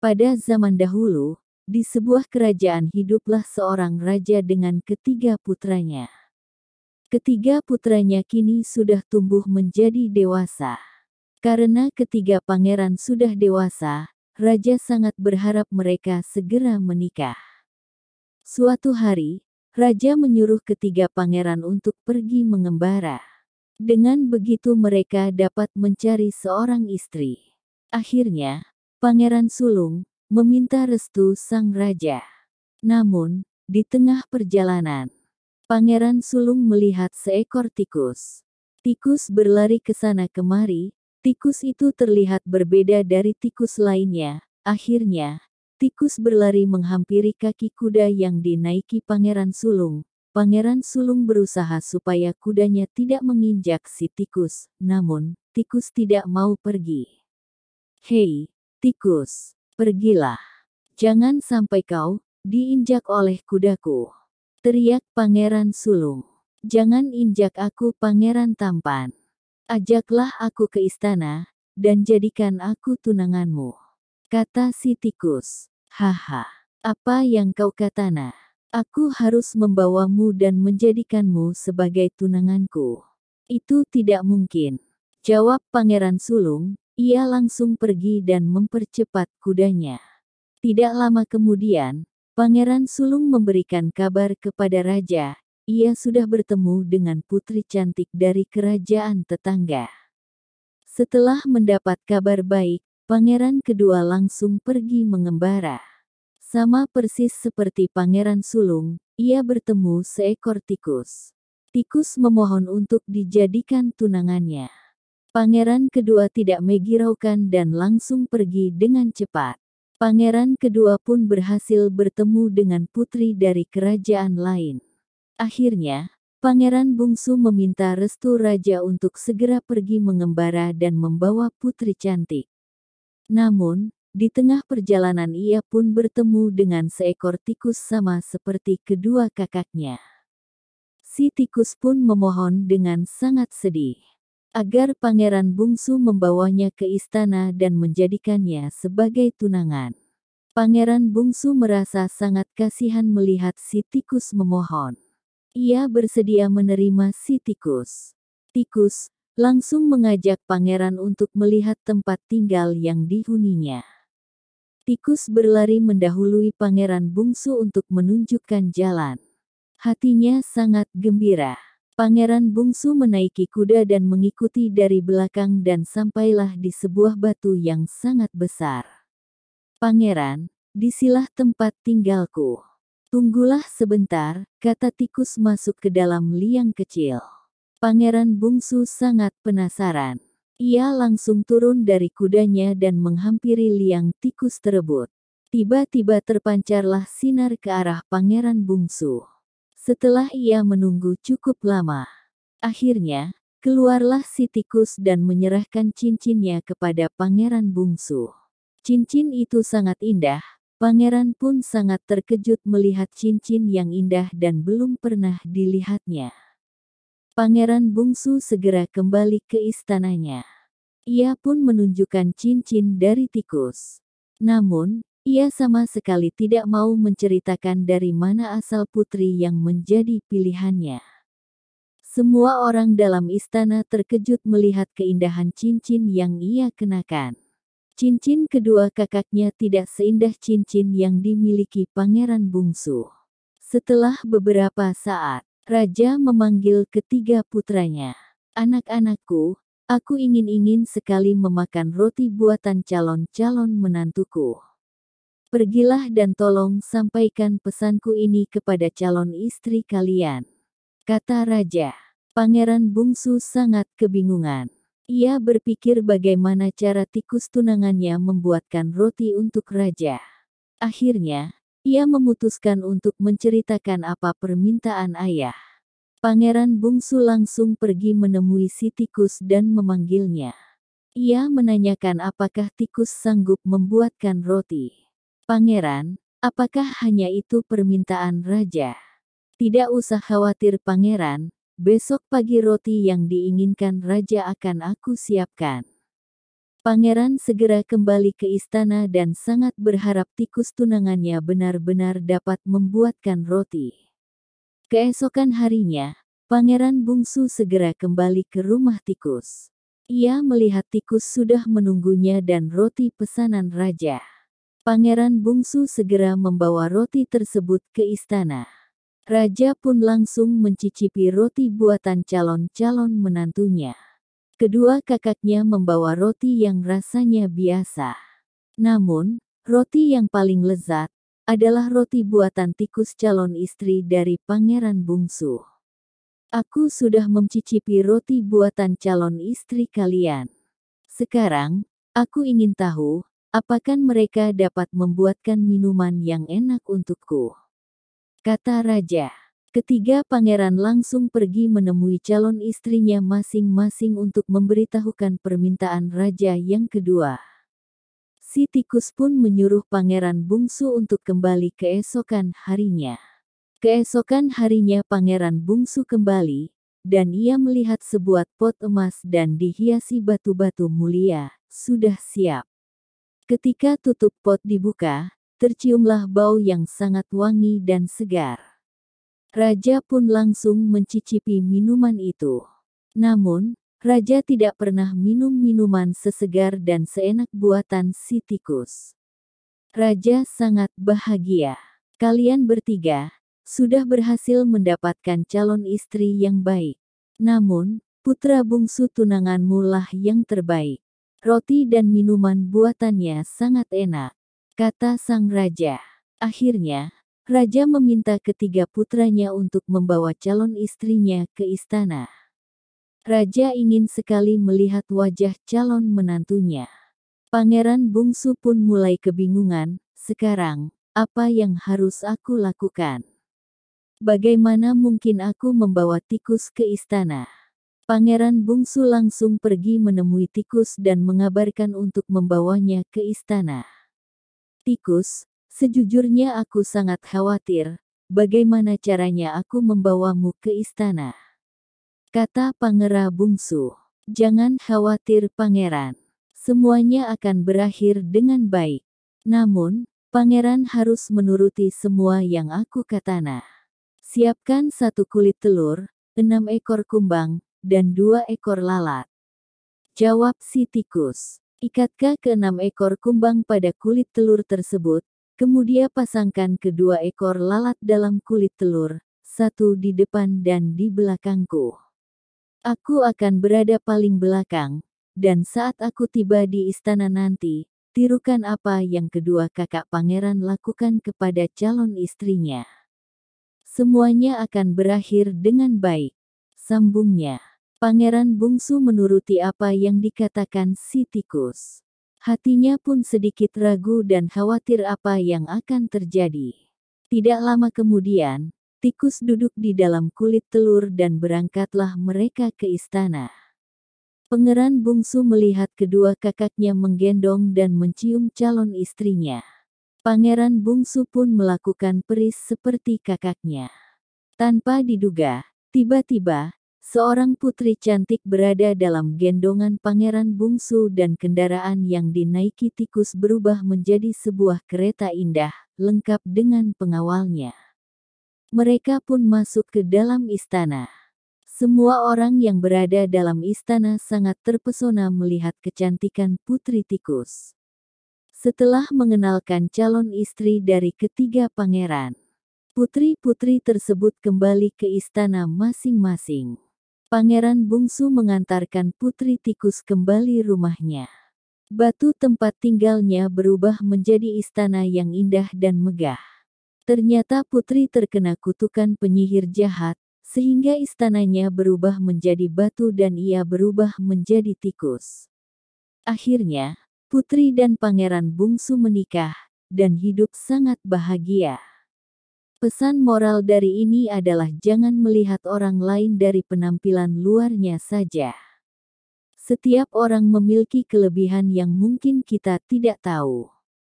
Pada zaman dahulu, di sebuah kerajaan hiduplah seorang raja dengan ketiga putranya. Ketiga putranya kini sudah tumbuh menjadi dewasa. Karena ketiga pangeran sudah dewasa, raja sangat berharap mereka segera menikah. Suatu hari, raja menyuruh ketiga pangeran untuk pergi mengembara. Dengan begitu mereka dapat mencari seorang istri. Akhirnya, Pangeran Sulung meminta restu sang raja. Namun, di tengah perjalanan, Pangeran Sulung melihat seekor tikus. Tikus berlari ke sana kemari, tikus itu terlihat berbeda dari tikus lainnya. Akhirnya, tikus berlari menghampiri kaki kuda yang dinaiki Pangeran Sulung. Pangeran Sulung berusaha supaya kudanya tidak menginjak si tikus, namun, tikus tidak mau pergi. Hei, Tikus, pergilah. Jangan sampai kau diinjak oleh kudaku. Teriak Pangeran Sulung. Jangan injak aku Pangeran Tampan. Ajaklah aku ke istana, dan jadikan aku tunanganmu. Kata si tikus. Haha, apa yang kau katana? Aku harus membawamu dan menjadikanmu sebagai tunanganku. Itu tidak mungkin. Jawab Pangeran Sulung, ia langsung pergi dan mempercepat kudanya. Tidak lama kemudian, Pangeran Sulung memberikan kabar kepada raja, ia sudah bertemu dengan putri cantik dari kerajaan tetangga. Setelah mendapat kabar baik, pangeran kedua langsung pergi mengembara. Sama persis seperti Pangeran Sulung, ia bertemu seekor tikus. Tikus memohon untuk dijadikan tunangannya. Pangeran kedua tidak megiraukan dan langsung pergi dengan cepat. Pangeran kedua pun berhasil bertemu dengan putri dari kerajaan lain. Akhirnya, Pangeran bungsu meminta restu raja untuk segera pergi mengembara dan membawa putri cantik. Namun, di tengah perjalanan ia pun bertemu dengan seekor tikus sama seperti kedua kakaknya. Si tikus pun memohon dengan sangat sedih agar pangeran bungsu membawanya ke istana dan menjadikannya sebagai tunangan. Pangeran bungsu merasa sangat kasihan melihat si tikus memohon. Ia bersedia menerima si tikus. Tikus langsung mengajak pangeran untuk melihat tempat tinggal yang dihuninya. Tikus berlari mendahului pangeran bungsu untuk menunjukkan jalan. Hatinya sangat gembira. Pangeran bungsu menaiki kuda dan mengikuti dari belakang dan sampailah di sebuah batu yang sangat besar. Pangeran, disilah tempat tinggalku. Tunggulah sebentar, kata tikus masuk ke dalam liang kecil. Pangeran bungsu sangat penasaran. Ia langsung turun dari kudanya dan menghampiri liang tikus terebut. Tiba-tiba terpancarlah sinar ke arah pangeran bungsu. Setelah ia menunggu cukup lama, akhirnya, keluarlah si tikus dan menyerahkan cincinnya kepada pangeran bungsu. Cincin itu sangat indah, pangeran pun sangat terkejut melihat cincin yang indah dan belum pernah dilihatnya. Pangeran bungsu segera kembali ke istananya. Ia pun menunjukkan cincin dari tikus. Namun, ia sama sekali tidak mau menceritakan dari mana asal putri yang menjadi pilihannya. Semua orang dalam istana terkejut melihat keindahan cincin yang ia kenakan. Cincin kedua kakaknya tidak seindah cincin yang dimiliki pangeran bungsu. Setelah beberapa saat, raja memanggil ketiga putranya. Anak-anakku, aku ingin-ingin sekali memakan roti buatan calon-calon menantuku. Pergilah dan tolong sampaikan pesanku ini kepada calon istri kalian. Kata raja. Pangeran bungsu sangat kebingungan. Ia berpikir bagaimana cara tikus tunangannya membuatkan roti untuk raja. Akhirnya, ia memutuskan untuk menceritakan apa permintaan ayah. Pangeran bungsu langsung pergi menemui si tikus dan memanggilnya. Ia menanyakan apakah tikus sanggup membuatkan roti. Pangeran, apakah hanya itu permintaan raja? Tidak usah khawatir pangeran, besok pagi roti yang diinginkan raja akan aku siapkan. Pangeran segera kembali ke istana dan sangat berharap tikus tunangannya benar-benar dapat membuatkan roti. Keesokan harinya, Pangeran bungsu segera kembali ke rumah tikus. Ia melihat tikus sudah menunggunya dan roti pesanan raja. Pangeran bungsu segera membawa roti tersebut ke istana. Raja pun langsung mencicipi roti buatan calon-calon menantunya. Kedua kakaknya membawa roti yang rasanya biasa. Namun, roti yang paling lezat adalah roti buatan tikus calon istri dari pangeran bungsu. Aku sudah mencicipi roti buatan calon istri kalian. Sekarang, aku ingin tahu, apakah mereka dapat membuatkan minuman yang enak untukku. Kata raja. Ketiga pangeran langsung pergi menemui calon istrinya masing-masing untuk memberitahukan permintaan raja yang kedua. Si tikus pun menyuruh pangeran bungsu untuk kembali keesokan harinya. Keesokan harinya pangeran bungsu kembali, dan ia melihat sebuah pot emas dan dihiasi batu-batu mulia, sudah siap. Ketika tutup pot dibuka, terciumlah bau yang sangat wangi dan segar. Raja pun langsung mencicipi minuman itu. Namun, Raja tidak pernah minum minuman sesegar dan seenak buatan si tikus. Raja sangat bahagia. Kalian bertiga, sudah berhasil mendapatkan calon istri yang baik. Namun, putra bungsu tunanganmu lah yang terbaik. Roti dan minuman buatannya sangat enak, kata sang raja. Akhirnya, raja meminta ketiga putranya untuk membawa calon istrinya ke istana. Raja ingin sekali melihat wajah calon menantunya. Pangeran bungsu pun mulai kebingungan, sekarang, apa yang harus aku lakukan? Bagaimana mungkin aku membawa tikus ke istana? Pangeran bungsu langsung pergi menemui tikus dan mengabarkan untuk membawanya ke istana. Tikus, sejujurnya aku sangat khawatir, bagaimana caranya aku membawamu ke istana? Kata Pangera bungsu. Jangan khawatir pangeran. Semuanya akan berakhir dengan baik. Namun, pangeran harus menuruti semua yang aku katana. Siapkan satu kulit telur, enam ekor kumbang, dan dua ekor lalat. Jawab si tikus. Ikatkah ke enam ekor kumbang pada kulit telur tersebut, kemudian pasangkan kedua ekor lalat dalam kulit telur, satu di depan dan di belakangku. Aku akan berada paling belakang, dan saat aku tiba di istana nanti, tirukan apa yang kedua kakak pangeran lakukan kepada calon istrinya. Semuanya akan berakhir dengan baik. Sambungnya. Pangeran bungsu menuruti apa yang dikatakan si tikus. Hatinya pun sedikit ragu dan khawatir apa yang akan terjadi. Tidak lama kemudian, tikus duduk di dalam kulit telur dan berangkatlah mereka ke istana. Pangeran bungsu melihat kedua kakaknya menggendong dan mencium calon istrinya. Pangeran bungsu pun melakukan peris seperti kakaknya. Tanpa diduga, tiba-tiba, seorang putri cantik berada dalam gendongan pangeran bungsu dan kendaraan yang dinaiki tikus berubah menjadi sebuah kereta indah, lengkap dengan pengawalnya. Mereka pun masuk ke dalam istana. Semua orang yang berada dalam istana sangat terpesona melihat kecantikan putri tikus. Setelah mengenalkan calon istri dari ketiga pangeran, putri-putri tersebut kembali ke istana masing-masing. Pangeran bungsu mengantarkan putri tikus kembali rumahnya. Batu tempat tinggalnya berubah menjadi istana yang indah dan megah. Ternyata putri terkena kutukan penyihir jahat, sehingga istananya berubah menjadi batu dan ia berubah menjadi tikus. Akhirnya, putri dan pangeran bungsu menikah, dan hidup sangat bahagia. Pesan moral dari ini adalah jangan melihat orang lain dari penampilan luarnya saja. Setiap orang memiliki kelebihan yang mungkin kita tidak tahu.